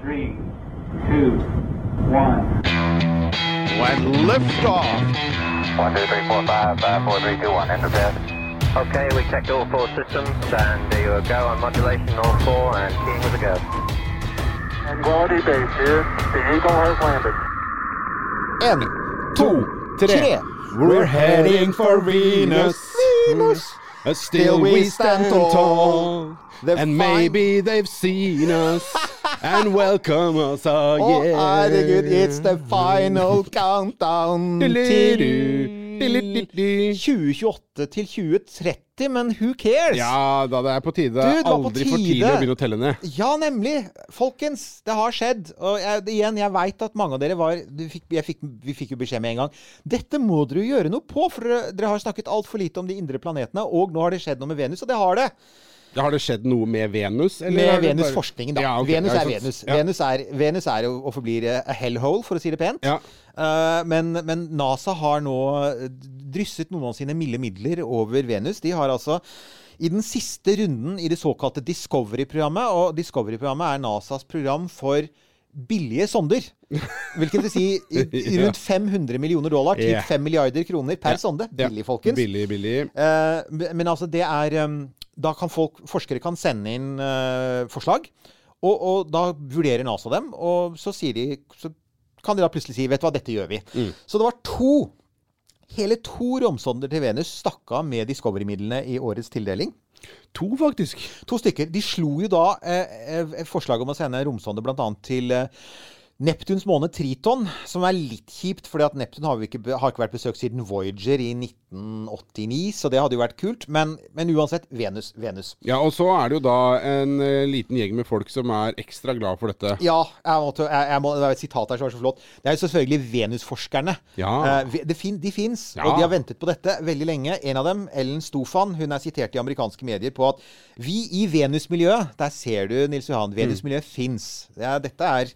three, two, one. When liftoff. One, two, three, four, five, five, four, three, two, one. Enter bed. Okay, we checked all four systems, and there you go on modulation, all four, and keying with a go. Quality base here. The Eagle has landed. En, to, tre. We're heading for Venus. Venus. But still we stand tall. The And fine- maybe they've seen us and welcome us. Oh, Å, yeah. herregud, it's the final countdown til 2028 til 2030, men who cares? Ja da, det er på tide. Du, det Aldri for tidlig å begynne å telle ned. Ja, nemlig. Folkens, det har skjedd. Og jeg, igjen, jeg veit at mange av dere var du fikk, fikk, Vi fikk jo beskjed med en gang. Dette må dere jo gjøre noe på, for dere har snakket altfor lite om de indre planetene, og nå har det skjedd noe med Venus, og det har det. Har det skjedd noe med Venus? eller Med Venus-forskningen, da. Ja, okay. Venus er. Venus. Ja. Venus er, Venus er og forblir eh, a hellhole, for å si det pent. Ja. Uh, men, men NASA har nå drysset noen av sine milde midler over Venus. De har altså i den siste runden i det såkalte Discovery-programmet, og Discovery-programmet er NASAs program for billige sonder. Hvilket vil si rundt 500 millioner dollar, typ 5 milliarder kroner per sonde. Billig, folkens. Billig, billig. Uh, men altså, det er um, Da kan folk, forskere kan sende inn uh, forslag, og, og da vurderer NASA dem, og så sier de Så kan de da plutselig si Vet du hva, dette gjør vi. Så det var to Hele to romsonder til Venus stakk av med Discovery-midlene i årets tildeling. To, faktisk. To stykker. De slo jo da eh, eh, forslaget om å sende romsonder bl.a. til eh, Neptuns måne Triton, som er litt kjipt, fordi at Neptun har, vi ikke, har ikke vært besøkt siden Voyager i 1989, så det hadde jo vært kult. Men, men uansett, Venus. Venus. Ja, og så er det jo da en eh, liten gjeng med folk som er ekstra glad for dette. Ja, jeg måtte, jeg, jeg må, det er et sitat her som var så flott. Det er jo selvfølgelig Venusforskerne. Ja. Eh, ve- fin, de fins, Ja. og de har ventet på dette veldig lenge. En av dem, Ellen Stofan, hun er sitert i amerikanske medier på at vi i Venus-miljøet Der ser du, Nils Johan, Venus-miljøet fins. Ja, dette er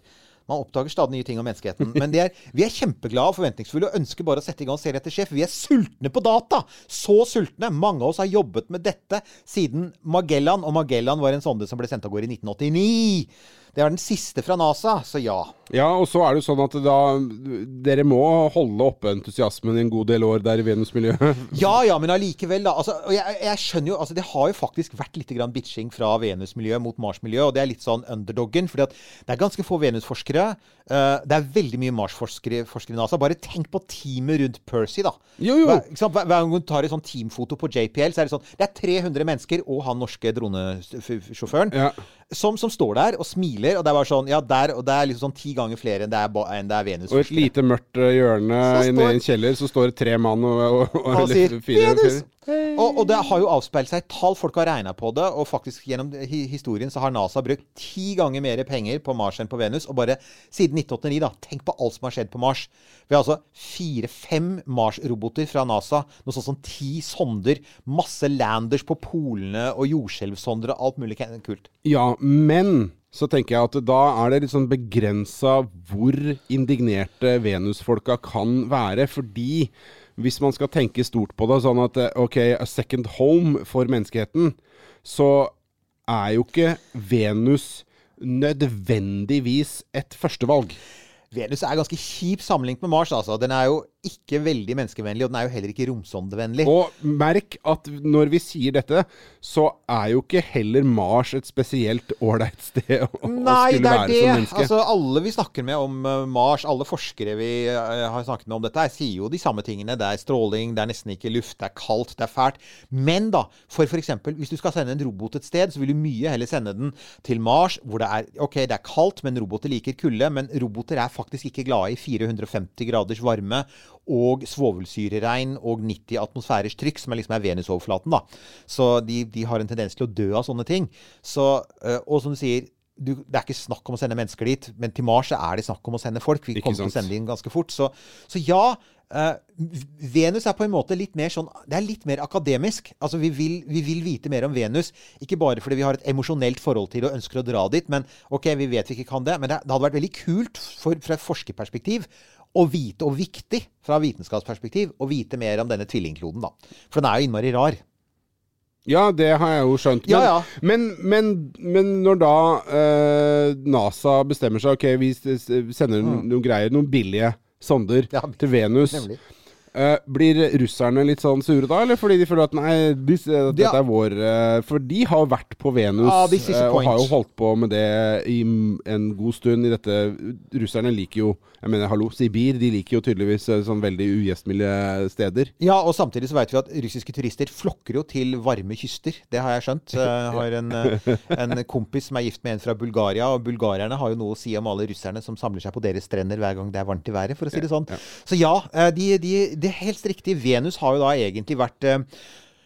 man oppdager stadig nye ting om menneskeheten. Men er, vi er kjempeglade og forventningsfulle og ønsker bare å sette i gang serie etter sjef. Vi er sultne på data! Så sultne! Mange av oss har jobbet med dette siden Magellan, og Magellan var en sonde som ble sendt av gårde i 1989. Det var den siste fra NASA, så ja. Ja, og så er det jo sånn at da Dere må holde oppe entusiasmen i en god del år der i Venus-miljøet. Ja ja, men allikevel, da. Altså, jeg, jeg skjønner jo altså Det har jo faktisk vært litt grann bitching fra Venus-miljøet mot Mars-miljøet, og det er litt sånn underdoggen. fordi det er ganske få Venus-forskere. eh, det er veldig mye Mars-forskere i NASA. Bare tenk på teamet rundt Percy, da. Jo, jo. Hver, gang du tar et sånt teamfoto på JPL, så er det sånn Det er 300 mennesker og han norske dronesjåføren Ja. som, som står der og smiler, og det er bare sånn Ja, der, og det er liksom sånn ti ganger flere enn det er, enn det er Venus. Og et lite mørkt eh, hjørne nede i en kjeller, så står det tre mann og, og, og, og sier fire, Venus! fire. Og, og det har jo avspeilt seg tall. Folk har regna på det, og faktisk gjennom historien så har NASA brukt ti ganger mer penger på Mars enn på Venus. Og bare siden 1989, da. Tenk på alt som har skjedd på Mars. Vi har altså fire-fem Mars-roboter fra NASA. Noe sånt som ti sonder. Masse landers på polene og jordskjelvsonder og alt mulig kult. Ja, men så tenker jeg at da er det litt sånn begrensa hvor indignerte Venus-folka kan være. Fordi hvis man skal tenke stort på det, sånn at eh, OK, a second home for menneskeheten, så er jo ikke Venus nødvendigvis et førstevalg. Venus er ganske kjip sammenlignet med Mars. altså. Den er jo ikke veldig menneskevennlig, og den er jo heller ikke romsondevennlig. Og merk at når vi sier dette, så er jo ikke heller Mars et spesielt ålreit sted å, å Nei, skulle det er være det. som menneske. Altså, alle vi snakker med om eh, Mars, alle forskere vi eh, har snakket med om dette, sier jo de samme tingene. Det er stråling, det er nesten ikke luft, det er kaldt, det er fælt. Men da, for f.eks. hvis du skal sende en robot et sted, så vil du mye heller sende den til Mars, hvor det er OK, det er kaldt, men roboter liker kulde. Men roboter er faktisk ikke glade i 450 graders varme og svovelsyreregn og 90 atmosfærers trykk, som er liksom er Venusoverflaten. da. Så de, de har en tendens til å dø av sånne ting. Så, eh, og som du sier, du, det er ikke snakk om å sende mennesker dit, men til Mars er det snakk om å sende folk. Vi kommer til å sende dem ganske fort. Så, så ja. uh, Venus er på en måte litt mer sånn Det er litt mer akademisk. Altså vi vil, vi vil vite mer om Venus. Ikke bare fordi vi har et emosjonelt forhold til og ønsker å dra dit, men OK, vi vet vi ikke kan det. Men det, det hadde vært veldig kult for, fra et forskerperspektiv å vite, og viktig fra vitenskapsperspektiv, å vite mer om denne tvillingkloden, da. For den er jo innmari rar. Ja, det har jeg jo skjønt. Men, Ja, ja. men, men, men når da eh, NASA bestemmer seg Ok, vi s- s- sender noen greier, noen billige sonder Mm. Ja, til Venus. nemlig. Eh, blir russerne litt sånn sure da, eller fordi de føler at nei, disse, Det- dette er vår uh, For de har vært på Venus Ah, eh, og har jo holdt på med det i en god stund i dette Russerne liker jo Jeg mener, hallo, Sibir, de liker jo tydeligvis sånn veldig ugjestmilde steder. Ja, og samtidig så vet vi at russiske turister flokker jo til varme kyster. Det har jeg skjønt. Jeg har en, en kompis som er gift med en fra Bulgaria, og bulgarierne har jo noe å si om alle russerne som samler seg på deres strender hver gang det er varmt i været, for å si det sånn. Så ja, de, de, det er helt riktig. Venus har jo da egentlig vært eh,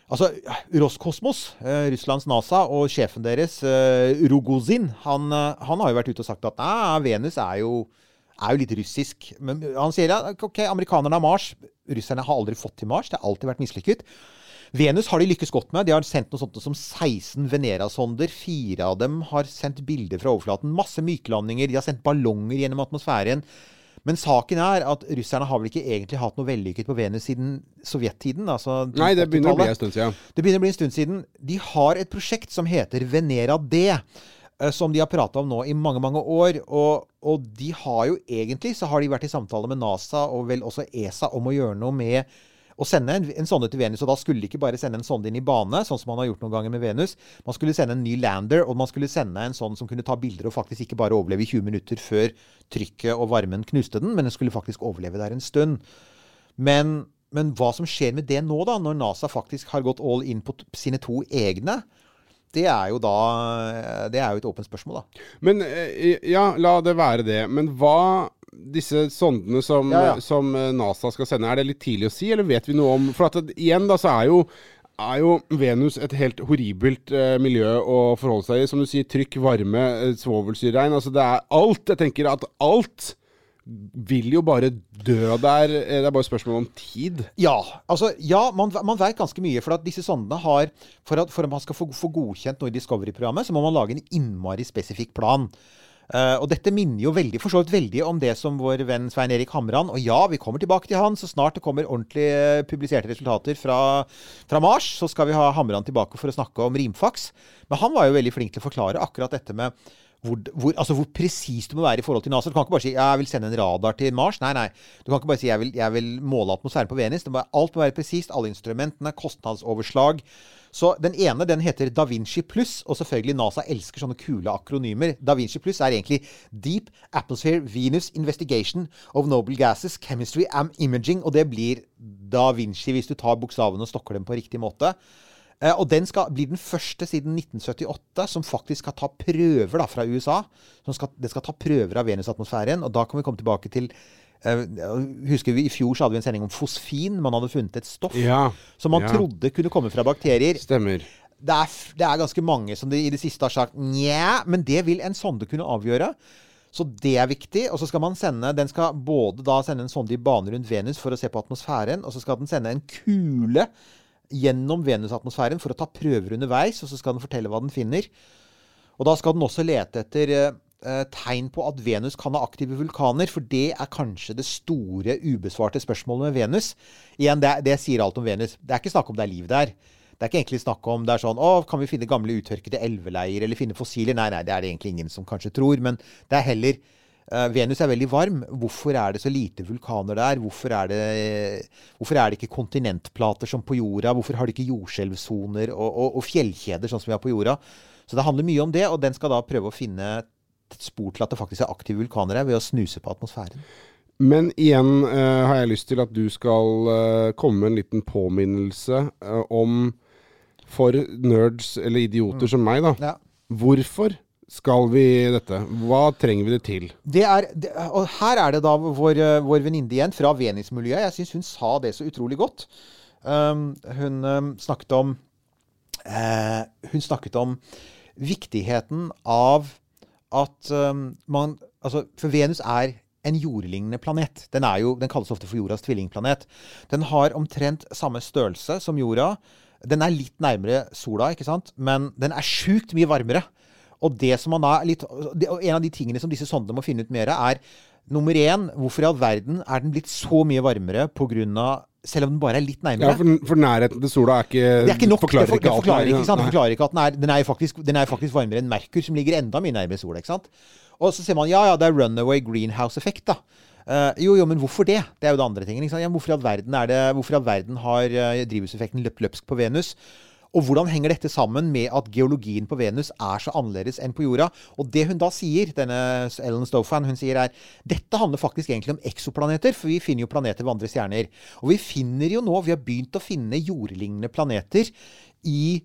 Altså, Roskosmos, eh, Russlands NASA, og sjefen deres, eh, Rogozin, han, han har jo vært ute og sagt at nei, Venus er jo, er jo litt russisk. Men han sier at ok, amerikanerne har Mars. Russerne har aldri fått til Mars. Det har alltid vært mislykket. Venus har de lykkes godt med. De har sendt noe sånt som 16 Venera-sonder. Fire av dem har sendt bilder fra overflaten. Masse myklandinger. De har sendt ballonger gjennom atmosfæren. Men saken er at russerne har vel ikke egentlig hatt noe vellykket på Venus siden sovjettiden. Altså Nei, det begynner å bli en stund siden. Det begynner å bli en stund siden. De har et prosjekt som heter Venera D. eh, Som de har prata om nå i mange mange år. Og, og de har jo egentlig så har de vært i samtale med NASA og vel også ESA om å gjøre noe med å sende en, en sonde til Venus. Og da skulle de ikke bare sende en sonde inn i bane, sånn som man har gjort noen ganger med Venus. Man skulle sende en ny lander, og man skulle sende en sånn som kunne ta bilder og faktisk ikke bare overleve i 20 minutter før trykket og varmen knuste den, men den skulle faktisk overleve der en stund. Men, men hva som skjer med det nå, da, når NASA faktisk har gått all in på sine to egne, det er jo da Det er jo et åpent spørsmål, da. Men eh, ja, la det være det. Men hva disse sondene som, Ja, ja. som eh, NASA skal sende, er det litt tidlig å si, eller vet vi noe om For at igjen, da, så er jo er jo Venus et helt horribelt eh, miljø å forholde seg i. Som du sier, trykk, varme, eh, svovelsyreregn. Altså det er alt. Jeg tenker at alt vil jo bare dø der. Eh, Det er bare spørsmål om tid. Ja, altså, ja man, man vet ganske mye. For at disse sondene har For at, for at man skal få, få godkjent noe i Discovery-programmet, så må man lage en innmari spesifikk plan. Eh, og dette minner jo veldig, for så vidt veldig om det som vår venn Svein Erik Hamran Og ja, vi kommer tilbake til han så snart det kommer ordentlig uh, publiserte resultater fra, fra Mars. Så skal vi ha Hamran tilbake for å snakke om rimfaks. Men han var jo veldig flink til å forklare akkurat dette med hvor, hvor, altså hvor presis du må være i forhold til NASA. Du kan ikke bare si jeg vil sende en radar til Mars. Nei, nei. Du kan ikke bare si jeg vil, jeg vil måle atmosfæren på Venus. Må, alt må være presist. Alle instrumentene, kostnadsoverslag. Så Den ene den heter Da Vinci pluss, og selvfølgelig NASA elsker sånne kule akronymer. Da Vinci pluss er egentlig Deep Atmosphere Venus Investigation of Noble Gases Chemistry and Imaging, og det blir Da Vinci hvis du tar bokstavene og stokker dem på riktig måte. Eh, og den skal bli den første siden 1978 som faktisk skal ta prøver da, fra USA. Skal, det skal ta prøver av Venus-atmosfæren. Og da kan vi komme tilbake til Husker vi I fjor så hadde vi en sending om fosfin. Man hadde funnet et stoff Ja. som man ja. trodde kunne komme fra bakterier. Stemmer. Det er, det er ganske mange som de, i det siste har sagt nja, men det vil en sonde kunne avgjøre. Så det er viktig. Og så skal man sende Den skal både da sende en sonde i bane rundt Venus for å se på atmosfæren, og så skal den sende en kule gjennom Venus-atmosfæren for å ta prøver underveis, og så skal den fortelle hva den finner. Og da skal den også lete etter eh, eh, tegn på at Venus kan ha aktive vulkaner, for det er kanskje det store ubesvarte spørsmålet med Venus. Igjen, det, det sier alt om Venus. Det er ikke snakk om det er liv der. Det er ikke egentlig snakk om det er sånn Å, kan vi finne gamle uttørkede elveleier, eller finne fossiler? Nei, nei, det er det egentlig ingen som kanskje tror. Men det er heller uh, Venus er veldig varm. Hvorfor er det så lite vulkaner der? Hvorfor er det, hvorfor er det ikke kontinentplater som på jorda? Hvorfor har de ikke jordskjelvsoner og, og, og fjellkjeder sånn som vi har på jorda? Så det handler mye om det, og den skal da prøve å finne et spor til at det faktisk er aktive vulkaner her, ved å snuse på atmosfæren. Men igjen eh, har jeg lyst til at du skal eh, komme med en liten påminnelse eh, om For nerds eller idioter som meg, da. Ja. Hvorfor skal vi dette? Hva trenger vi det til? Det er, det, og her er det da vår, eh, vår venninne igjen, fra Venice-miljøet. Jeg syns hun sa det så utrolig godt. Um, hun um, snakket om uh, Hun snakket om viktigheten av at um, man Altså, for Venus er en jordlignende planet. Den, er jo, den kalles ofte for jordas tvillingplanet. Den har omtrent samme størrelse som jorda. Den er litt nærmere sola, ikke sant? men den er sjukt mye varmere. Og det som litt, og en av de tingene som disse sondene må finne ut mer av, er nummer én hvorfor i all verden er den blitt så mye varmere pga. Selv om den bare er litt Ja, nærmere. for, for nærheten til sola er ikke Det er ikke nok. Det, forklarer for, ikke det forklarer ikke? Det forklarer ikke at den er, den er, faktisk, den er faktisk varmere enn Merkur, som ligger enda mye nærmere sola. ikke sant? Og så ser man ja, ja, det er runaway greenhouse-effekt, da. Uh, jo, jo, men hvorfor det? Det er jo det andre tingen. Ikke sant? Ja, hvorfor i all verden, er det, hvorfor all verden har uh, drivhuseffekten løpt løpsk på Venus? Og hvordan henger dette sammen med at geologien på Venus er så annerledes enn på jorda? Og det hun da sier, denne Ellen Stofan, hun sier er dette handler faktisk egentlig om eksoplaneter, for vi finner jo planeter ved andre stjerner. Og vi finner jo nå, vi har begynt å finne jordlignende planeter i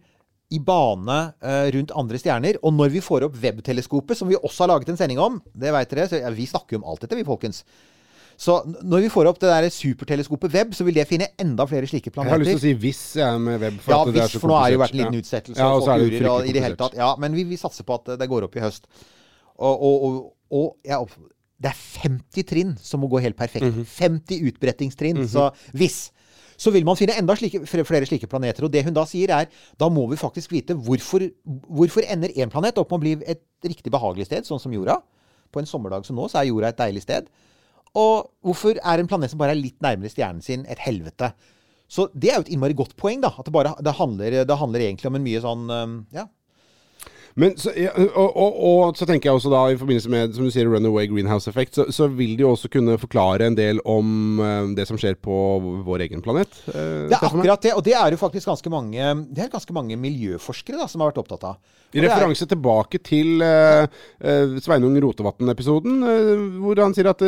i bane eh, rundt andre stjerner. Og når vi får opp Webb-teleskopet, som vi også har laget en sending om Det vet dere, så Vi snakker jo om alt dette, vi, folkens. Så når vi får opp det der superteleskopet Webb, så vil det finne enda flere slike planeter. Jeg har lyst til å si hvis jeg er med web. For Ja, at det er hvis, så for nå har det jo vært en liten utsettelse. Ja, og så er det og i det hele tatt. Ja, men vi, vi satser på at det går opp i høst. Og, og, og, ja, det er 50 trinn som må gå helt perfekt. Mhm. 50 utbrettingstrinn. Så hvis så vil man finne enda slike, flere slike planeter. Og det hun da sier, er da må vi faktisk vite hvorfor, hvorfor ender én planet opp med å bli et riktig behagelig sted, sånn som jorda. På en sommerdag som nå, så er jorda et deilig sted. Og hvorfor er en planet som bare er litt nærmere stjernen sin, et helvete? Så det er jo et innmari godt poeng, da. At det, bare, det, handler, det handler egentlig om en mye sånn Ja. Men så, ja, og, og, og så tenker jeg også da, i forbindelse med som du sier, runaway greenhouse effect, så, så vil de jo også kunne forklare en del om uh, det som skjer på vår egen planet. Uh, Det er akkurat det, og det er jo faktisk ganske mange Det er ganske mange miljøforskere da, som har vært opptatt av. I er- referanse tilbake til uh, Sveinung Rotevatn-episoden, hvor han sier at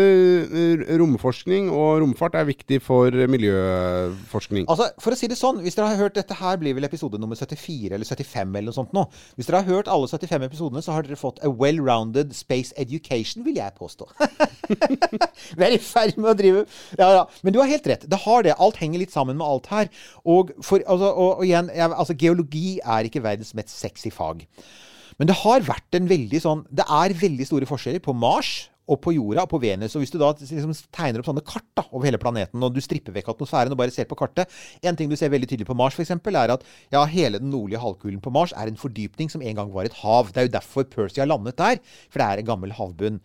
romforskning og romfart er viktig for miljøforskning. Altså, For å si det sånn, hvis dere har hørt Dette her blir vel episode nummer 74 eller 75 eller noe sånt nå. Hvis dere har hørt alle 75 episodene, så har dere fått a well-rounded space education, vil jeg påstå. Vi er i ferd med å drive ja, ja. Men du har helt rett. Det har det. Alt henger litt sammen med alt her. Og, for, altså, og, og igjen, jeg, altså, geologi er ikke verdens mest sexy fag. Men det har vært en veldig sånn Det er veldig store forskjeller på Mars og på jorda og på Venus. Og hvis du da liksom tegner opp sånne kart da, over hele planeten, og du stripper vekk atmosfæren og bare ser på kartet En ting du ser veldig tydelig på Mars, f.eks., er at ja, hele den nordlige halvkulen på Mars er en fordypning som en gang var et hav. Det er jo derfor Percy har landet der, for det er en gammel havbunn.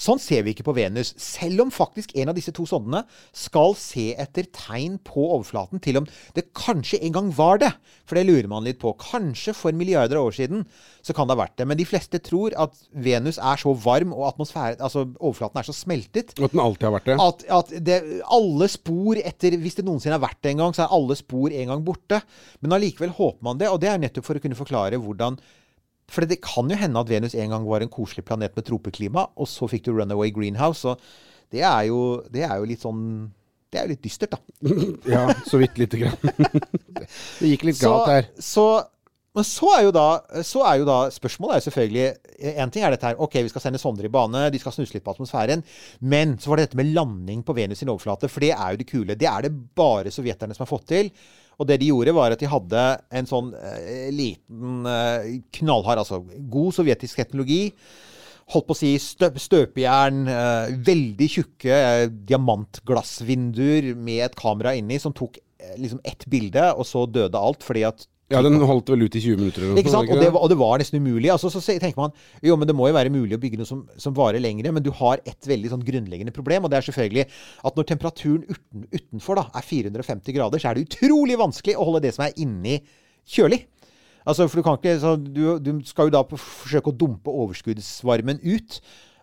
Sånn ser vi ikke på Venus, selv om faktisk en av disse to sondene skal se etter tegn på overflaten til om det kanskje en gang var det. For det lurer man litt på. Kanskje for milliarder av år siden så kan det ha vært det. Men de fleste tror at Venus er så varm, og altså overflaten er så smeltet, at den alltid har vært det. at, at det, alle spor etter Hvis det noensinne har vært det en gang, så er alle spor en gang borte. Men allikevel håper man det, og det er nettopp for å kunne forklare hvordan For det kan jo hende at Venus en gang var en koselig planet med tropeklima, og så fikk du runaway greenhouse. Og det er jo, det er jo litt sånn Det er jo litt dystert, da. Ja, så vidt lite grann. det gikk litt galt her. Så, men så er, da, så er jo da Spørsmålet er selvfølgelig En ting er dette her. Ok, vi skal sende sonder i bane. De skal snuse litt på atmosfæren. Men så var det dette med landing på Venus sin overflate. For det er jo det kule. Det er det bare sovjeterne som har fått til. Og det de gjorde, var at de hadde en sånn eh, liten eh, knallhard Altså god sovjetisk teknologi. Holdt på å si stø støpejern. Eh, veldig tjukke eh, diamantglassvinduer med et kamera inni som tok eh, liksom ett bilde, og så døde alt fordi at Ja, den holdt vel ut i 20 minutter eller noe ikke sant? Og det, var, og det var nesten umulig. Altså, så tenker man jo, men det må jo være mulig å bygge noe som, som varer lengre. Men du har et veldig sånn grunnleggende problem, og det er selvfølgelig at når temperaturen uten, utenfor da, er 450 grader, så er det utrolig vanskelig å holde det som er inni, kjølig. Altså, for du kan ikke, så du, du skal jo da forsøke å dumpe overskuddsvarmen ut.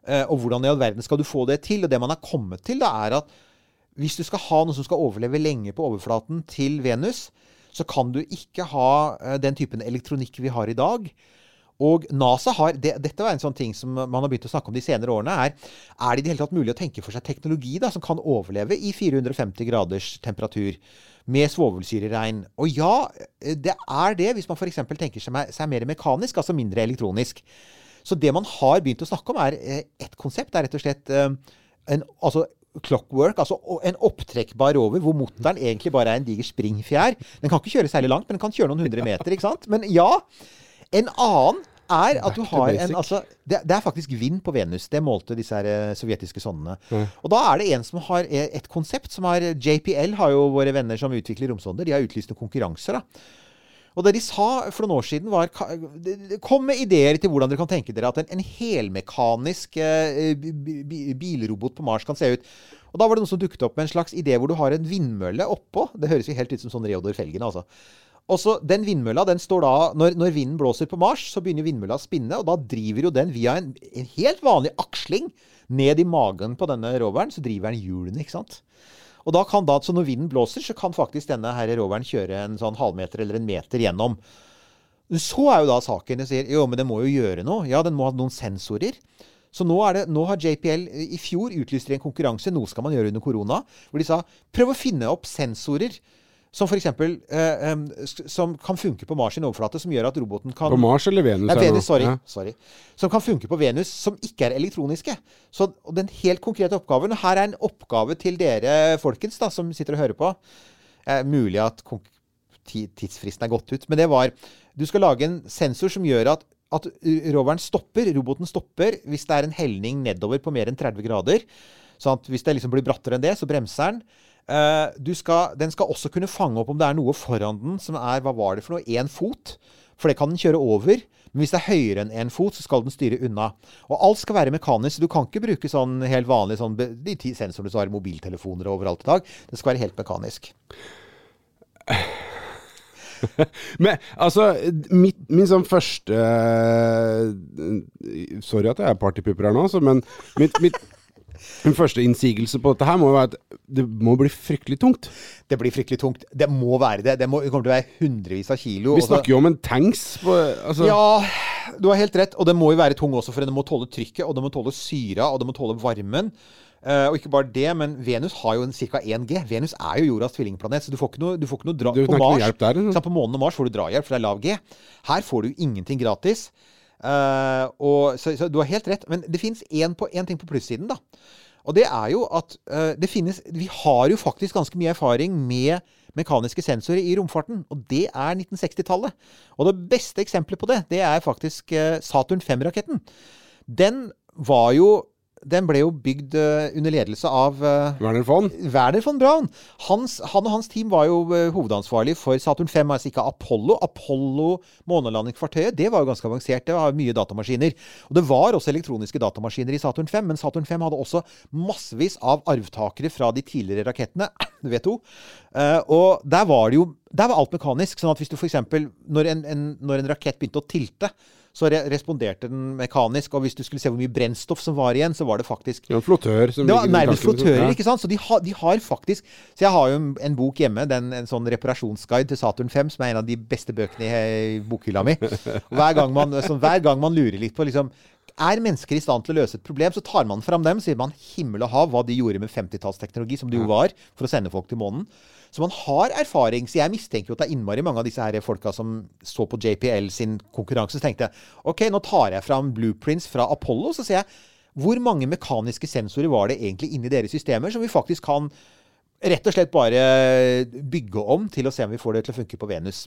Eh, og hvordan i all verden skal du få det til? Og det man har kommet til, da, er at hvis du skal ha noe som skal overleve lenge på overflaten til Venus, så kan du ikke ha eh, den typen elektronikk vi har i dag. Og NASA har det, Dette var en sånn ting som man har begynt å snakke om de senere årene. Er er det i det hele tatt mulig å tenke for seg teknologi da, som kan overleve i 450 graders temperatur med svovelsyreregn? Og ja, eh, det er det, hvis man f.eks. tenker seg, seg mer mekanisk, altså mindre elektronisk. Så det man har begynt å snakke om, er eh, et konsept. Er rett og slett en, altså clockwork, altså en opptrekkbar rover, hvor motoren egentlig bare er en diger springfjær. Den kan ikke kjøre særlig langt, men den kan kjøre noen hundre meter. ikke sant? Men ja. En annen er at du har en altså, det, det er faktisk vind på Venus. Det målte disse her eh, sovjetiske sondene. Og da er det en som har eh, et konsept som har JPL har jo våre venner som utvikler romsonder. De har utlyst noen konkurranser. da. Og det de sa for noen år siden, var Kom med ideer til hvordan dere kan tenke dere at en, en helmekanisk eh, bi- bi- bilrobot på Mars kan se ut. Og da var det noen som dukket opp med en slags idé hvor du har en vindmølle oppå. Det høres jo helt ut som sånn Reodor Felgen, altså. Og så Den vindmølla den står da når, når vinden blåser på Mars, så begynner vindmølla å spinne, og da driver jo den via en, en helt vanlig aksling ned i magen på denne roveren, så driver den hjulene, ikke sant. Og da kan da, så når vinden blåser, så kan faktisk denne her roveren kjøre en sånn halvmeter eller en meter gjennom. Så er jo da saken. Jeg sier jo, men den må jo gjøre noe. Ja, den må ha noen sensorer. Så nå, det, nå har JPL i fjor utlyst en konkurranse, noe skal man gjøre under korona, hvor de sa prøv å finne opp sensorer som f.eks. Eh, som kan funke på Mars sin overflate, som gjør at roboten kan På Mars eller Venus? Nei? Venus, sorry, Ja. sorry. Som kan funke på Venus, som ikke er elektroniske. Så den helt konkrete oppgaven Og Her er en oppgave til dere folkens da, som sitter og hører på. Eh, mulig at tidsfristen er gått ut. Men det var Du skal lage en sensor som gjør at, at roveren stopper, roboten stopper, hvis det er en helning nedover på mer enn 30 grader. Sånn at hvis det liksom blir brattere enn det, så bremser den. Eh, skal, den skal også kunne fange opp om det er noe foran den som er Hva var det for noe? Én fot. For det kan den kjøre over. Men hvis det er høyere enn én fot, så skal den styre unna. Og alt skal være mekanisk. Du kan ikke bruke sånn helt vanlig sånn, de ti sensorene som har mobiltelefoner overalt i dag. Det skal være helt mekanisk. Men altså, mitt, min sånn første Sorry at jeg er partypupper her nå, altså, men mitt, mitt, min første innsigelse på dette her må jo være at det må bli fryktelig tungt. Det blir fryktelig tungt. Det må være det. Det, må, det kommer til å være hundrevis av kilo. Vi snakker jo om en tanks. På, altså, Ja, du har helt rett. Og det må jo være tung også, for den må tåle trykket, og den må tåle syra, og den må tåle varmen. Uh, og ikke bare det, men Venus har jo en ca. 1 G. Venus er jo jordas tvillingplanet, så du får ikke noe, du får ikke noe dra Du på Mars. hjelp der? På månen og Mars får du drahjelp, for det er lav G. Her får du ingenting gratis. Eh, og, så, så du har helt rett. Men det fins én ting på plussiden, da. Og det er jo at uh, det finnes Vi har jo faktisk ganske mye erfaring med mekaniske sensorer i romfarten. Og det er 1960-tallet. Og det beste eksempelet på det, det er faktisk uh, Saturn 5-raketten. Den var jo Den ble jo bygd eh, under ledelse av eh, Werner von? Werner von Braun. Hans, han og hans team var jo eh, hovedansvarlig for Saturn 5, altså ikke Apollo. Apollo månelandingsfartøyet, det var jo ganske avansert. Det var mye datamaskiner. Og det var også elektroniske datamaskiner i Saturn 5, men Saturn 5 hadde også massevis av arvtakere fra de tidligere rakettene, V2. Eh, og der var det jo Der var alt mekanisk. sånn at hvis du f.eks. Når, en, en, når en rakett begynte å tilte, så re responderte den mekanisk. Og hvis du skulle se hvor mye brennstoff som var igjen, så var det faktisk Det en flottør som det var nærmest flottører, ikke sant? Så de, har- de har faktisk Så jeg har jo en, bok hjemme, den, en sånn reparasjonsguide til Saturn 5, som er en av de beste bøkene i, i bokhylla mi. Og Hver gang man, så, hver gang man lurer litt på liksom er mennesker i stand til å løse et problem, så tar man fram dem. sier man himmel og hav hva de gjorde med 50-tallsteknologi, som det jo var, for å sende folk til månen. Så man har erfaring. Så jeg mistenker jo at det er innmari mange av disse her folka som så på JPL sin konkurranse, så tenkte OK, nå tar jeg fram blueprints fra Apollo, så ser jeg hvor mange mekaniske sensorer var det egentlig inni deres systemer som vi faktisk kan rett og slett bare bygge om til å se om vi får det til å funke på Venus.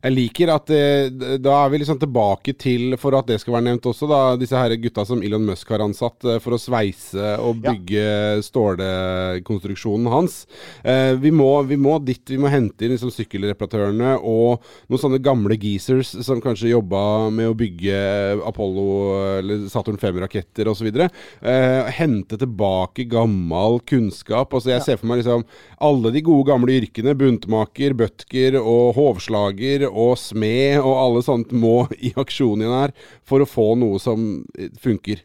Jeg liker at eh, da er vi liksom tilbake til, for at det skal være nevnt også, da, disse her gutta som Elon Musk har ansatt eh, for å sveise og Ja. bygge stålekonstruksjonen hans. Eh, vi, må, vi må dit, vi må hente inn liksom sykkelreparatørene og noen sånne gamle geezers som kanskje jobba med å bygge Apollo eller Saturn 5-raketter osv. Eh, hente tilbake gammel kunnskap. Altså jeg ser for meg liksom alle de gode gamle yrkene, buntmaker, bøtker og hovslager og smed og alle sånt må i aksjon igjen her for å få noe som eh, funker.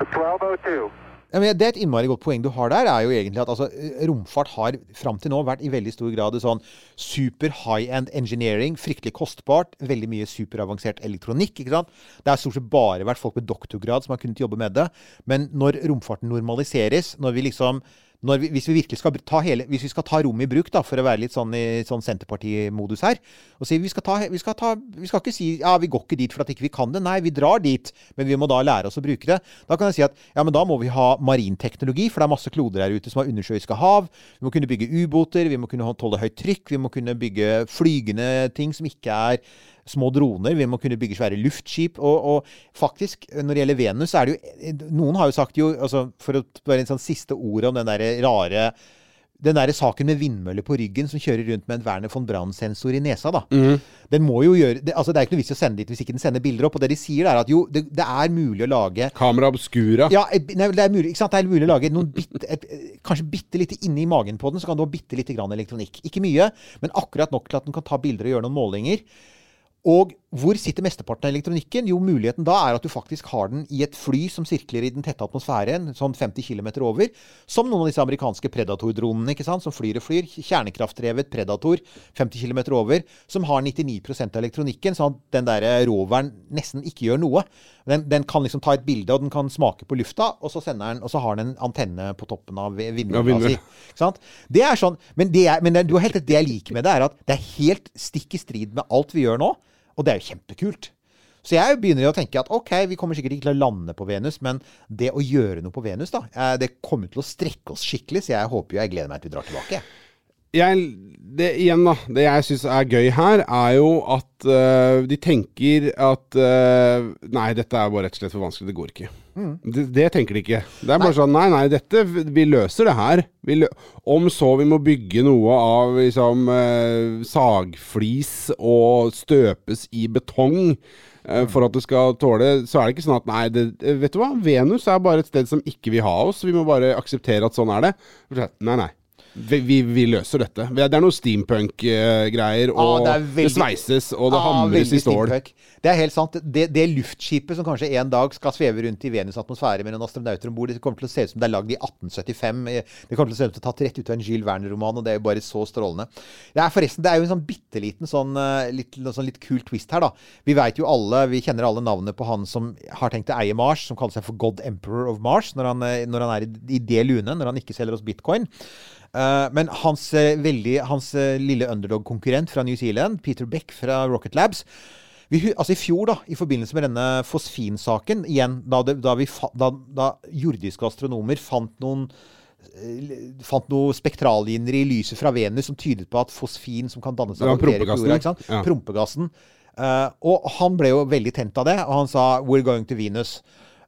1202. Ja, men det er et innmari godt poeng du har der, er jo egentlig at altså, romfart har fram til nå vært i veldig stor grad sånn super high-end engineering. Fryktelig kostbart. Veldig mye superavansert elektronikk. ikke sant? Det har stort sett bare vært folk med doktorgrad som har kunnet jobbe med det. Men når romfarten normaliseres, når vi liksom vi, hvis vi virkelig skal ta hele, hvis vi skal ta rommet i bruk, da, for å være litt sånn i sånn Senterparti-modus her og si vi skal, ta, vi, skal ta, vi skal ikke si ja, vi går ikke dit for at ikke vi kan det. Nei, vi drar dit, men vi må da lære oss å bruke det. Da kan jeg si at ja, men da må vi ha marinteknologi, for det er masse kloder her ute som har undersjøiske hav. Vi må kunne bygge ubåter, vi må kunne tåle høyt trykk, vi må kunne bygge flygende ting som ikke er små droner. Vi må kunne bygge svære luftskip. Og, og faktisk, når det gjelder Venus, så er det jo Noen har jo sagt jo, altså, for å være en sånn siste ord om den derre rare den der saken med vindmøller på ryggen som kjører rundt med en Werner von Brann-sensor i nesa, da. Den må jo gjøre det, altså det er ikke noe vits i å sende dit hvis ikke den sender bilder opp. Og det de sier, er at jo, det, det er mulig å lage Kamera obscura. ja, nei, det er mulig? Det er mulig å lage noen bit, et, kanskje bitte lite inni magen på den, så kan du ha bitte lite grann elektronikk. Ikke mye, men akkurat nok til at den kan ta bilder og gjøre noen målinger. Og hvor sitter mesteparten av elektronikken? Jo, muligheten da er at du faktisk har den i et fly som sirkler i den tette atmosfæren, sånn 50 km over. Som noen av disse amerikanske Predator-dronene, ikke sant, som flyr og flyr. Kjernekraftdrevet Predator, 50 km over, som har 99 av elektronikken, sånn at den der roveren nesten ikke gjør noe. Den, den kan liksom ta et bilde, og den kan smake på lufta, og så, den, og så har den en antenne på toppen av Ja, si. Ikke sant? Det er sånn, men, det er, men det, du har helt rett, det jeg liker med det, er at det er helt stikk i strid med alt vi gjør nå. Og det er jo kjempekult. Så jeg begynner å tenke at ok, vi kommer sikkert ikke til å lande på Venus, men det å gjøre noe på Venus, da, eh, det kommer til å strekke oss skikkelig. Så jeg håper jo jeg gleder meg til vi drar tilbake. jeg, det, igjen da, det jeg syns er gøy her, er jo at øh, de tenker at øh, Nei, dette er bare rett og slett for vanskelig. Det går ikke. Det, det tenker de ikke. Det er bare sånn Nei, nei, dette Vi løser det her. Lø om så vi må bygge noe av liksom eh, sagflis og støpes i betong eh, for at det skal tåle, så er det ikke sånn at nei, det, vet du hva, Venus er bare et sted som ikke vil ha oss. Vi må bare akseptere at sånn er det. Nei, nei. Vi, vi, vi løser dette. Det er noe steampunk-greier, Ah, og det det, veldig, det, sveises, og det Ah, hamres i stål. Det er helt sant. Det, det luftskipet som kanskje en dag skal sveve rundt i Venus' atmosfære med noen astronauter om bord, det kommer til å se ut som det er lagd i 1875. Det kommer til å se ut som det er tatt rett ut av en Jules Werner-roman, og det er jo bare så strålende. Det er forresten, det er jo en sånn bitte liten sånn, eh, litt, sånn litt kul twist her, da. Vi vet jo alle, vi kjenner alle navnet på han som har tenkt å eie Mars, som kaller seg for God Emperor of Mars, når han, eh, når han er i, i det lunet, når han ikke selger oss bitcoin. Eh, men hans, eh, veldig, hans eh, lille underdog-konkurrent fra New Zealand, Peter Beck fra Rocket Labs vi, altså I fjor, da, i forbindelse med denne fosfinsaken, igjen, da, det, da, da, da jordiske astronomer fant noen fant noen spektrallinjer i lyset fra Venus som tydet på at fosfin som kan danne seg av bakterier. Ja. Prompegassen. Uh, og han ble jo veldig tent av det, og han sa 'We're going to Venus'.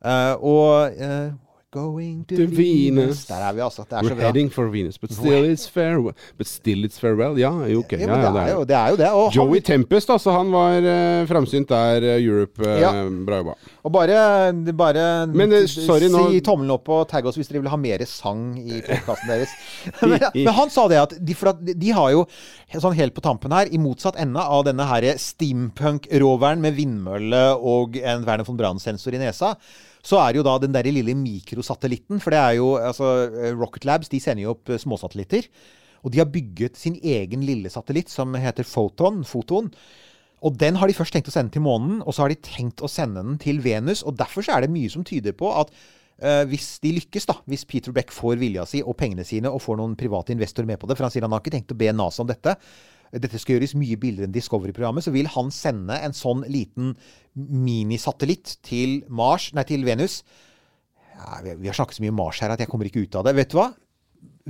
Uh, og eh, Going to, To Venus. Venus. Der er vi, altså. Det er We're så bra. heading for Venus, but still it's farewell. But still it's farewell. Ja, ok. Ja, Ja, ja, det, er jo, det er jo det. Og, Joey han, Tempest, altså. Han var uh, framsynt der. Uh, Europe. Uh, Ja. Bra jobba. og bare, bare Men, uh, sorry, nå- si tommelen opp og tagg oss hvis dere vil ha mer sang i podkasten deres. men, men han sa det at de, at de har jo sånn helt på tampen her, i motsatt ende av denne her steampunk-roveren med vindmølle og en Werner von Brand-sensor i nesa, så er jo da den der lille mikrosatellitten For det er jo altså, eh, Rocket Labs de sender jo opp eh, småsatellitter. Og de har bygget sin egen lille satellitt som heter Photon. Foton. Og den har de først tenkt å sende til månen, og så har de tenkt å sende den til Venus. Og derfor så er det mye som tyder på at uh, hvis de lykkes, da, hvis Peter Beck får vilja si og pengene sine og får noen private investorer med på det, for han sier han har ikke tenkt å be NASA om dette, dette skal gjøres mye billigere enn Discovery-programmet, så vil han sende en sånn liten minisatellitt til Mars, nei, til Venus. Ja, vi, har snakket så mye om Mars her at jeg kommer ikke ut av det. Vet du hva?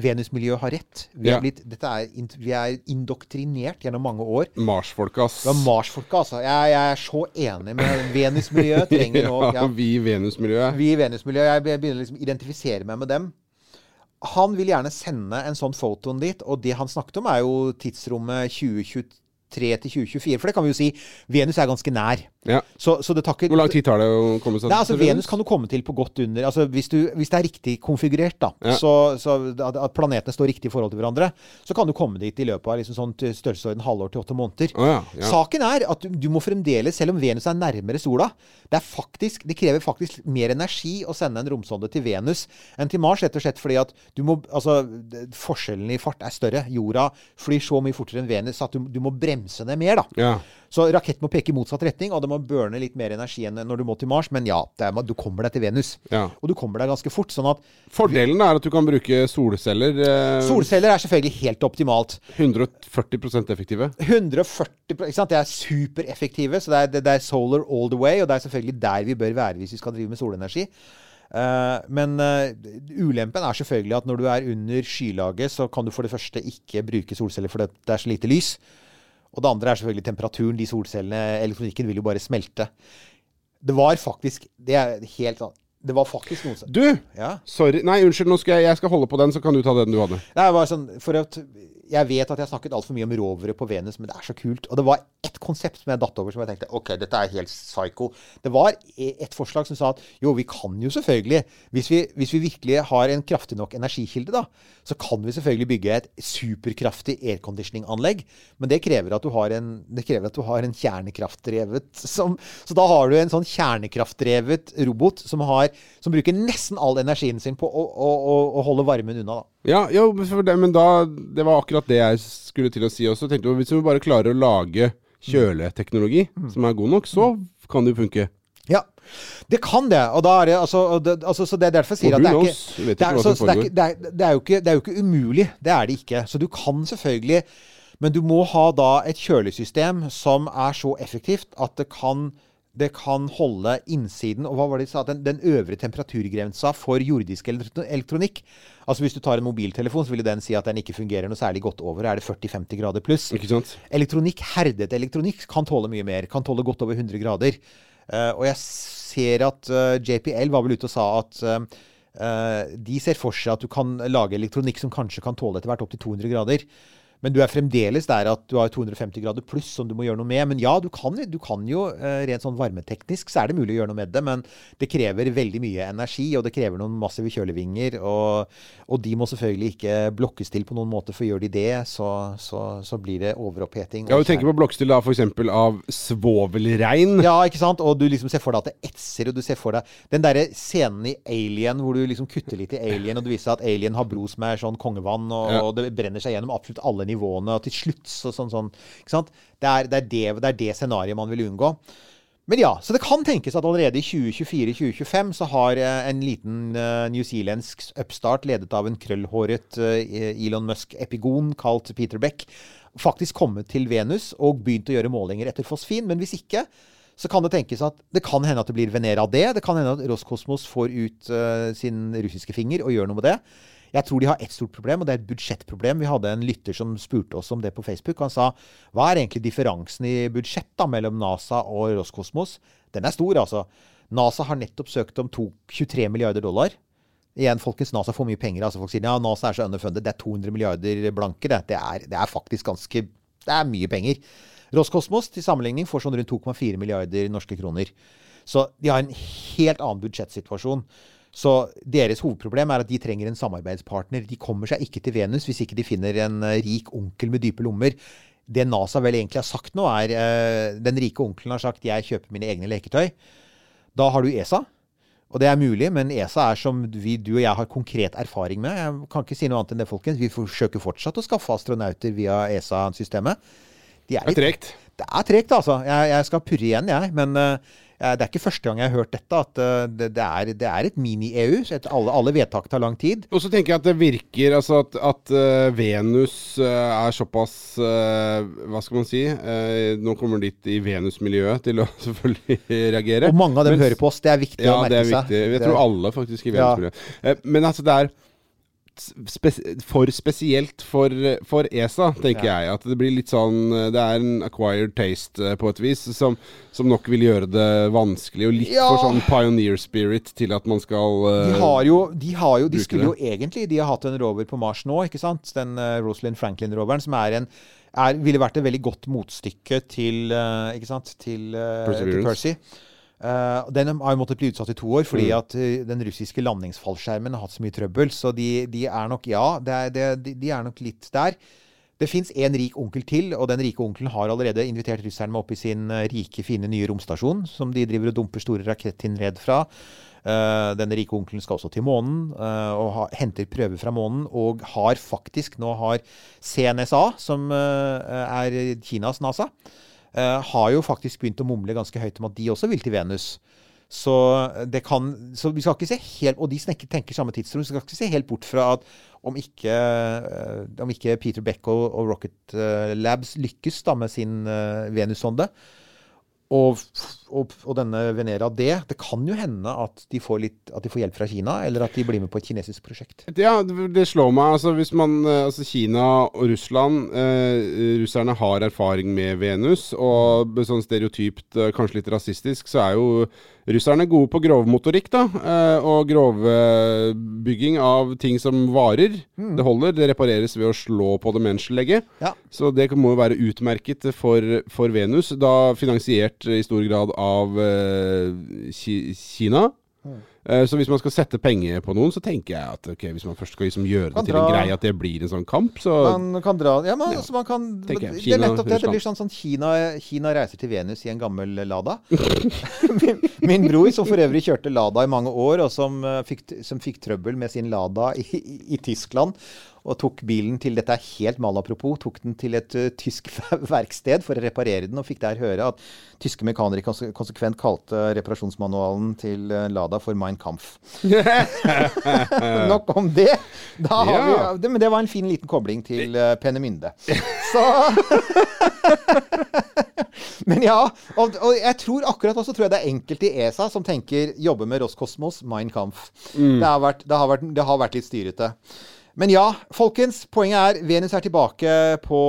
Venus-miljøet har rett. Vi er, Ja. blitt, dette er, vi er indoktrinert gjennom mange år. Mars-folk, ass. Det var Mars-folka, altså. Jeg, jeg er så enig med Venus-miljøet. Trenger nå ja, ja, vi i Venus-miljøet. Vi i Venus-miljøet. Jeg be- begynner liksom å identifisere meg med dem. Han vil gjerne sende en sånn fotoen dit, og det han snakket om, er jo tidsrommet 2023 til 2024. For det kan vi jo si. Venus er ganske nær. Ja. Så, så det takker Hvor lang tid tar det å komme seg til altså Venus? Venus kan du komme til på godt under altså hvis, du, hvis det er riktig konfigurert, da, Ja. så, så at planetene står riktig i forhold til hverandre, så kan du komme dit i løpet av liksom sånn størrelsesorden halvår til åtte måneder. Oh, ja, ja. Saken er at du, du må fremdeles, selv om Venus er nærmere sola Det, er faktisk, det krever faktisk mer energi å sende en romsonde til Venus enn til Mars, rett og slett fordi at du må Altså, forskjellen i fart er større. Jorda flyr så mye fortere enn Venus at du, du må bremse ned mer, da. Ja. Så raketten må peke i motsatt retning, og det må burne litt mer energi enn når du må til Mars. Men ja, det er, du kommer deg til Venus. Ja. Og du kommer deg ganske fort. Sånn at Fordelen er at du kan bruke solceller. Eh, solceller er selvfølgelig helt optimalt. 140% effektive. 140 ikke sant? Det er supereffektive, så det er, det, det er solar all the way. Og det er selvfølgelig der vi bør være hvis vi skal drive med solenergi. Uh, men uh, ulempen er selvfølgelig at når du er under skylaget, så kan du for det første ikke bruke solceller fordi det er så lite lys. Og det andre er selvfølgelig temperaturen. De solcellene, elektronikken, vil jo bare smelte. Det var faktisk Det er helt sånn Det var faktisk noen som Du! Ja. Sorry. Nei, unnskyld. Nå skal jeg, jeg skal holde på den, så kan du ta den du hadde. Det var sånn For at jeg vet at jeg har snakket altfor mye om rovere på Venus, men det er så kult. Og det var ett konsept som jeg datt over som jeg tenkte ok, dette er helt psycho. Det var e- et forslag som sa at jo, vi kan jo selvfølgelig, hvis vi, hvis vi virkelig har en kraftig nok energikilde, da, så kan vi selvfølgelig bygge et superkraftig airconditioning-anlegg. Men det krever at du har en, det krever at du har en kjernekraftdrevet som, Så da har du en sånn kjernekraftdrevet robot som, har, som bruker nesten all energien sin på å, å, å, å holde varmen unna. da. Ja, for det, men da Det var akkurat det jeg skulle til å si også. Tenkte, hvis vi bare klarer å lage kjøleteknologi som er god nok, så kan det jo funke. Ja, det kan det. Og da er det altså, det, altså Så det er derfor jeg sier at det er ikke, det er jo ikke umulig. Det er det ikke. Så du kan selvfølgelig Men du må ha da et kjølesystem som er så effektivt at det kan det kan holde innsiden Og hva var det de sa? Den, den øvre temperaturgrensa for jordisk elektronikk. Altså Hvis du tar en mobiltelefon, så vil den si at den ikke fungerer noe særlig godt over. Er det 40-50 grader pluss? Ikke sant? Elektronikk, herdet elektronikk, kan tåle mye mer. Kan tåle godt over 100 grader. Uh, og jeg ser at uh, JPL var vel ute og sa at uh, eh, de ser for seg at du kan lage elektronikk som kanskje kan tåle etter hvert opptil 200 grader. Men du er fremdeles der at du har 250 grader pluss som du må gjøre noe med. Men ja, du kan, du kan jo eh, rent sånn varmeteknisk så er det mulig å gjøre noe med det. Men det krever veldig mye energi, og det krever noen massive kjølevinger. Og, og de må selvfølgelig ikke blokkes til på noen måte, for gjør de det, så, så, så blir det overoppheting. Ja, du tenker på blokkstil da f.eks. av svovelregn. ja, ikke sant? Og du liksom ser for deg at det etser, og du ser for deg den derre scenen i Alien hvor du liksom kutter litt i Alien, og du viser at Alien har blod som er sånn kongevann, og, Ja. og det brenner seg gjennom absolutt alle nivåene, og til slutt så sånn sånn Ikke sant? Det er det, er det, det, scenarioet man vil unngå. Men ja, så det kan tenkes at allerede i 2024-2025 så har eh, en liten uh, newzealandsk upstart ledet av en krøllhåret uh, Elon Musk-epigon kalt Peter Beck faktisk kommet til Venus og begynt å gjøre målinger etter fosfin. Men hvis ikke, så kan det tenkes at det kan hende at det blir Venera det. Det kan hende at Roskosmos får ut uh, sin russiske finger og gjør noe med det. Jeg tror de har ett stort problem, og det er et budsjettproblem. Vi hadde en lytter som spurte oss om det på Facebook. Han sa hva er egentlig differansen i budsjett da mellom NASA og Roskosmos? Den er stor, altså. NASA har nettopp søkt om to, 23 milliarder dollar. Igjen, folkens, NASA får mye penger. altså Folk sier ja, NASA er så underfundet. Det er 200 milliarder blanke. Det, det, er, det er faktisk ganske Det er mye penger. Roskosmos til sammenligning får sånn rundt 2,4 milliarder norske kroner. Så de har en helt annen budsjettsituasjon. Så deres hovedproblem er at de trenger en samarbeidspartner. De kommer seg ikke til Venus hvis ikke de finner en eh, rik onkel med dype lommer. Det NASA vel egentlig har sagt nå, er eh, Den rike onkelen har sagt 'jeg kjøper mine egne leketøy'. Da har du ESA. Og det er mulig, men ESA er som vi, du og jeg har konkret erfaring med. Jeg kan ikke si noe annet enn det, folkens. Vi forsøker fortsatt å skaffe astronauter via ESA-systemet. De Det er tregt. det er tregt, altså. Jeg, jeg skal purre igjen, jeg. Men eh, det er ikke første gang jeg har hørt dette. At eh, det, det, er, det er et mini-EU. så Alle, alle vedtak tar lang tid. Og så tenker jeg at det virker altså at, at eh, Venus eh, er såpass eh, Hva skal man si? Eh, nå kommer ditt i Venus-miljøet til å selvfølgelig reagere. Og mange av dem Mens- hører på oss. Det er viktig Ja, å det er viktig. Jeg tror alle faktisk i Venus-miljøet. Ja. men altså, det er spes for spesielt for, for ESA, tenker jeg. At det blir litt sånn Det er en acquired taste eh, på et vis, som, som nok vil gjøre det vanskelig. Og litt Ja. for sånn pioneer spirit til at man skal uh, De har jo, de, har jo, de skulle skulle jo egentlig De har hatt en rover på Mars nå, ikke sant? Den uh, Rosalind Franklin-roveren, som er en er, ville vært et veldig godt motstykke til uh, Ikke sant? Til, til. Percy. Uh, den har jo måttet bli utsatt i to år fordi Mm. at uh, den russiske landingsfallskjermen har hatt så mye trøbbel. Så de, de er nok Ja, det er, det, de, de er nok litt der. Det fins en rik onkel til, og den rike onkelen har allerede invitert russerne med opp i sin uh, rike, fine nye romstasjon, som de driver og dumper store rakettinnred fra. Uh, denne rike onkelen skal også til månen uh, og ha, henter prøver fra månen. Og har faktisk Nå har CNSA, som uh, er Kinas NASA, har jo faktisk begynt å mumle ganske høyt om at de også vil til Venus. Så det kan Så vi skal ikke se helt Og de snakker, tenker samme tidsrom. Vi skal ikke se helt bort fra at om ikke, uh, om ikke Peter Beck og, og Rocket Labs lykkes da med sin Venus-sonde, og, og, og denne Venera D Det kan jo hende at de, litt, at de får hjelp fra Kina, eller at de blir med på et kinesisk prosjekt. Ja, det det slår meg. Altså, hvis man eh, Altså, Kina og Russland eh, Russerne har erfaring med Venus, og sånn stereotypt, eh, kanskje litt rasistisk, så er jo russerne er gode på grovmotorikk, da. eh, Og grovbygging av ting som varer. Det holder. Det repareres ved å slå på det menneskelegget. Ja. Så det må jo være utmerket for, for Venus, da finansiert i stor grad av uh, Kina. Eh, Så hvis man skal sette penger på noen, så tenker jeg at ok, hvis man først skal liksom gjøre det til en greie at det blir en sånn kamp, så Man kan dra Ja, men så man kan jeg. Det er Kina, nettopp det. Det blir sånn, sånn Kina, Kina reiser til Venus i en gammel Lada. min, min bror, som for øvrig kjørte Lada i mange år, og som, uh, fikk, som fikk trøbbel med sin Lada i, i, i Tyskland, og tok bilen til Dette er helt malapropos. Tok den til et uh, tysk verksted for å reparere den, og fikk der høre at tyske mekanikere konsekvent kalte reparasjonsmanualen til uh, Lada for Mein Kampf. Nok om det. Da har Ja. vi. Men det var en fin liten kobling til uh, Pennemynde. Så Men ja. Og, og jeg tror akkurat også tror jeg det er enkelte i ESA som tenker jobbe med Roskosmos, Mein Kampf. Mm. Det, har vært, det, har vært, det har vært litt styrete. Men ja, folkens. Poenget er Venus er tilbake på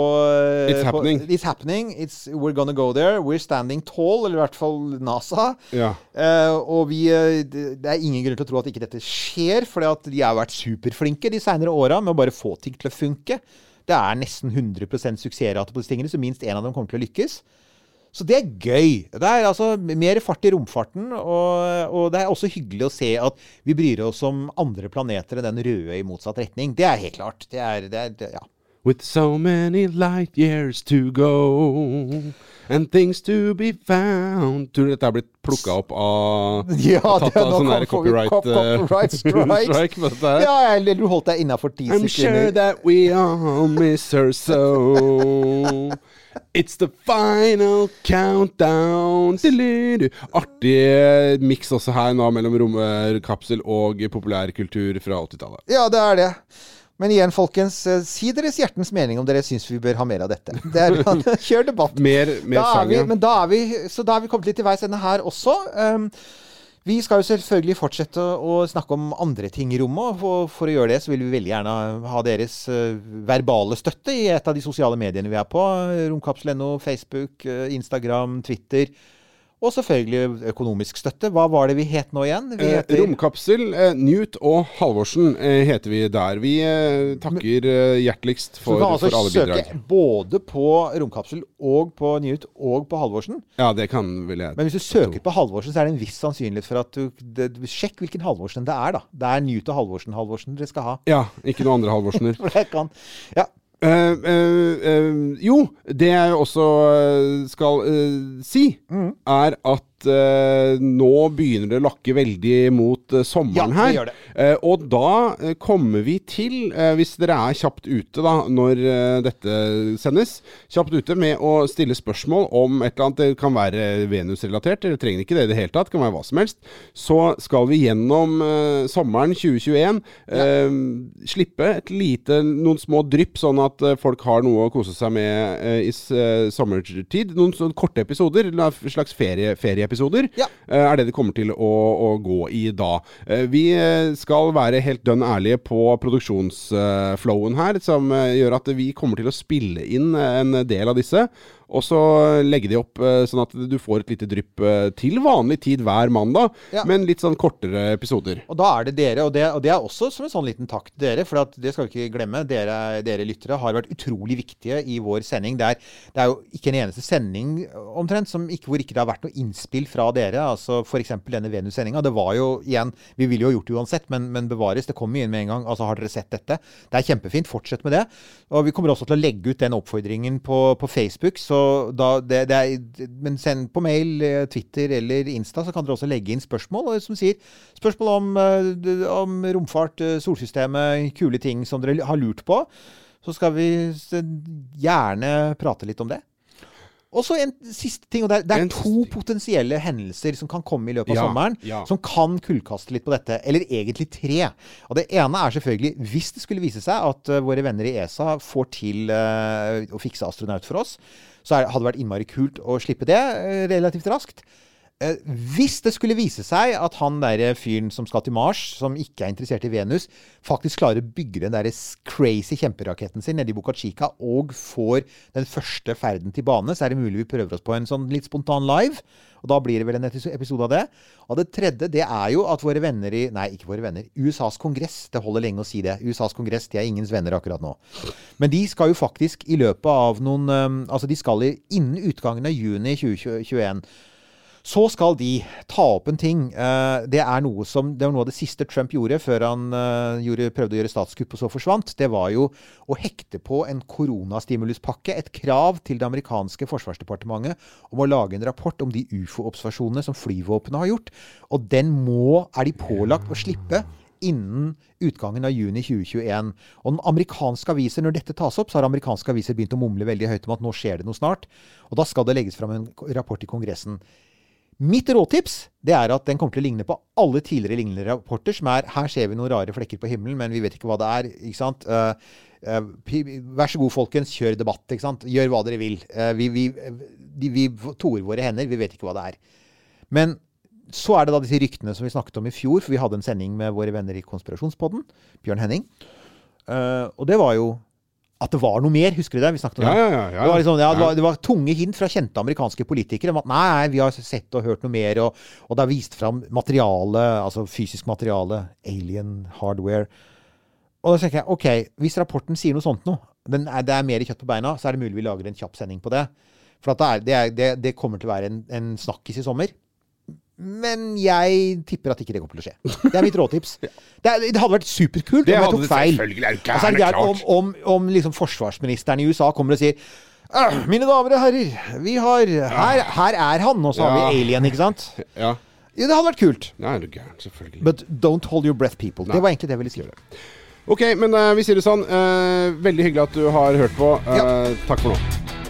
It's på, happening. It's happening. It's, we're gonna go there. We're standing tall, eller i hvert fall NASA. ja. Uh, og vi, eh, det det er ingen grunn til å tro at ikke dette skjer, for de har vært superflinke de seinere åra med å bare få ting til å funke. Det er nesten 100 suksessrate på disse tingene, så minst én av dem kommer til å lykkes. Så det er gøy. Det er altså mer fart i romfarten, og, og det er også hyggelig å se at vi bryr oss om andre planeter enn den røde i motsatt retning. Det er helt klart. Det er, det er det, ja. With so many light years to go and things to be found Tror du dette er blitt plukka opp av Ja, tatt det, av sånn der copyright, cop- eh, copyright strike. strike? Ja, eller du holdt deg innafor ti I'm sure that we all miss her so. It's the final countdown. Artig miks også her nå mellom romkapsel og populærkultur fra 80-tallet. Ja, det er det. Men igjen, folkens, eh, si deres hjertens mening om dere syns vi bør ha mer av dette. Det er, kjør debatt. Mer, mer Da er vi, men da er vi, så da er vi kommet litt til veis ende her også. Um, vi skal jo selvfølgelig fortsette å snakke om andre ting i rommet. og For, å gjøre det, så vil vi veldig gjerne ha deres eh, verbale støtte i et av de sosiale mediene vi er på. Romkapsel.no, Facebook, eh, Instagram, Twitter. Og selvfølgelig økonomisk støtte. Hva var det vi het nå igjen? Vi Eh, heter romkapsel, eh, Newt og Halvorsen eh, heter vi der. Vi takker hjerteligst Så for, du kan altså alle søke både på Romkapsel og på Newt og på Halvorsen. Ja, det kan vel jeg Men hvis du søker på Halvorsen, så er det en viss sannsynlighet for at du det, Sjekk hvilken Halvorsen det er, da. Det er Newt og Halvorsen Halvorsen dere skal ha. Ja, ikke noen andre Halvorsener. For det kan Ja. Eh, uh, uh, jo, det jeg også skal si, Mm. er at eh, nå begynner det å lakke veldig mot eh, sommeren Ja, her. Eh, og da kommer vi til, eh, hvis dere er kjapt ute da, når dette sendes, kjapt ute med å stille spørsmål om et eller annet. Det kan være Venus-relatert, eller trenger ikke det i det hele tatt. Det kan være hva som helst. Så skal vi gjennom sommeren 2021 eh, slippe et lite, noen små drypp, sånn at folk har noe å kose seg med i sommertid. Noen sånne korte episoder, En slags ferie, ferieepisoder, Ja. eh, er det det kommer til å, å gå i da. Eh, vi eh, skal være helt dønn ærlige på produksjonsflowen her, som gjør at vi kommer til å spille inn en del av disse. Og så legge de opp eh, sånn at du får et lite drypp eh, til vanlig tid hver mandag, Ja. men litt sånn kortere episoder. Og da er det dere, og det, og det er også som en sånn liten takk til dere, for at det skal vi ikke glemme. Dere, dere lyttere har vært utrolig viktige i vår sending. Det er, det er jo ikke en eneste sending omtrent som ikke, hvor ikke det har vært noe innspill fra dere. altså F.eks. denne Venus-sendinga. Det var jo igjen Vi ville jo gjort det uansett, men, men bevares. Det kommer jo inn med en gang. Altså, har dere sett dette? Det er kjempefint. Fortsett med det. Og vi kommer også til å legge ut den oppfordringen på, på Facebook. så da det, det er, Men send på mail, eh, Twitter eller Insta, så kan dere også legge inn spørsmål. Og som sier, spørsmål om, eh, om romfart, eh, solsystemet, kule ting som dere har lurt på. Så skal vi gjerne prate litt om det. Og så en siste ting. og Det er, det er to potensielle hendelser som kan komme i løpet av Ja, sommeren, ja. som kan kullkaste litt på dette. Eller egentlig tre. Og Det ene er selvfølgelig, hvis det skulle vise seg at uh, våre venner i ESA får til uh, å fikse astronaut for oss, så hadde det vært innmari kult å slippe det eh, relativt raskt. Eh, hvis det skulle vise seg at han der fyren som skal til Mars, som ikke er interessert i Venus, faktisk klarer å bygge den der crazy kjemperaketten sin nede i Boca Chica og får den første ferden til bane, så er det mulig vi prøver oss på en sånn litt spontan live. Og da blir det vel en episode av det. Og det tredje, det er jo at våre venner i Nei, ikke våre venner. USAs kongress. Det holder lenge å si det. USAs kongress, de er ingens venner akkurat nå. Men de skal jo faktisk i løpet av noen um, Altså, de skal innen utgangen av juni 2021 så skal de ta opp en ting. Eh, det er noe som, det var noe av det siste Trump gjorde før han eh, gjorde, prøvde å gjøre statskupp og så forsvant. Det var jo å hekte på en koronastimuluspakke. Et krav til det amerikanske forsvarsdepartementet om å lage en rapport om de ufo-observasjonene som flyvåpenet har gjort. Og den må, er de pålagt å slippe innen utgangen av juni 2021. Og den amerikanske aviser, når dette tas opp, så har amerikanske aviser begynt å mumle veldig høyt om at nå skjer det noe snart. Og da skal det legges fram en rapport i Kongressen. Mitt råtips det er at den kommer til å ligne på alle tidligere lignende rapporter, som er her ser vi noen rare flekker på himmelen, men vi vet ikke hva det er. ikke sant? Eh, eh, vær så god, folkens, kjør debatt. ikke sant? Gjør hva dere vil. Eh, vi, vi, vi toer våre hender, vi vet ikke hva det er. Men så er det da disse ryktene som vi snakket om i fjor, for vi hadde en sending med våre venner i Konspirasjonspodden, Bjørn Henning. Og det var jo at det var noe mer, husker du det? Vi snakket om Ja, det. ja, ja, ja. Det, var liksom, ja, det, var, det var tunge hint fra kjente amerikanske politikere om at nei, vi har sett og hørt noe mer, og, og det er vist fram materiale, altså fysisk materiale, alien hardware. Og da tenker jeg, ok, hvis rapporten sier noe sånt nå, er, det er mer kjøtt på beina, så er det mulig vi lager en kjapp sending på det. For at det, er, det, er, det, det kommer til å være en, en snakkis i sommer. Men jeg tipper at ikke det kommer til å skje. Det er mitt råtips. Det, er, det hadde vært superkult om jeg tok feil. er Altså, er det er om, om, om liksom forsvarsministeren i USA kommer og sier «Ah, Mine damer og herrer, vi har Her, her er han, og så har vi alien, ikke sant? Ja. Det hadde vært kult. er du gæren, selvfølgelig. But don't hold your breath, people. Det var egentlig det jeg ville si. Ok, men uh, vi sier det sånn. Uh, veldig hyggelig at du har hørt på. Eh, Takk for nå.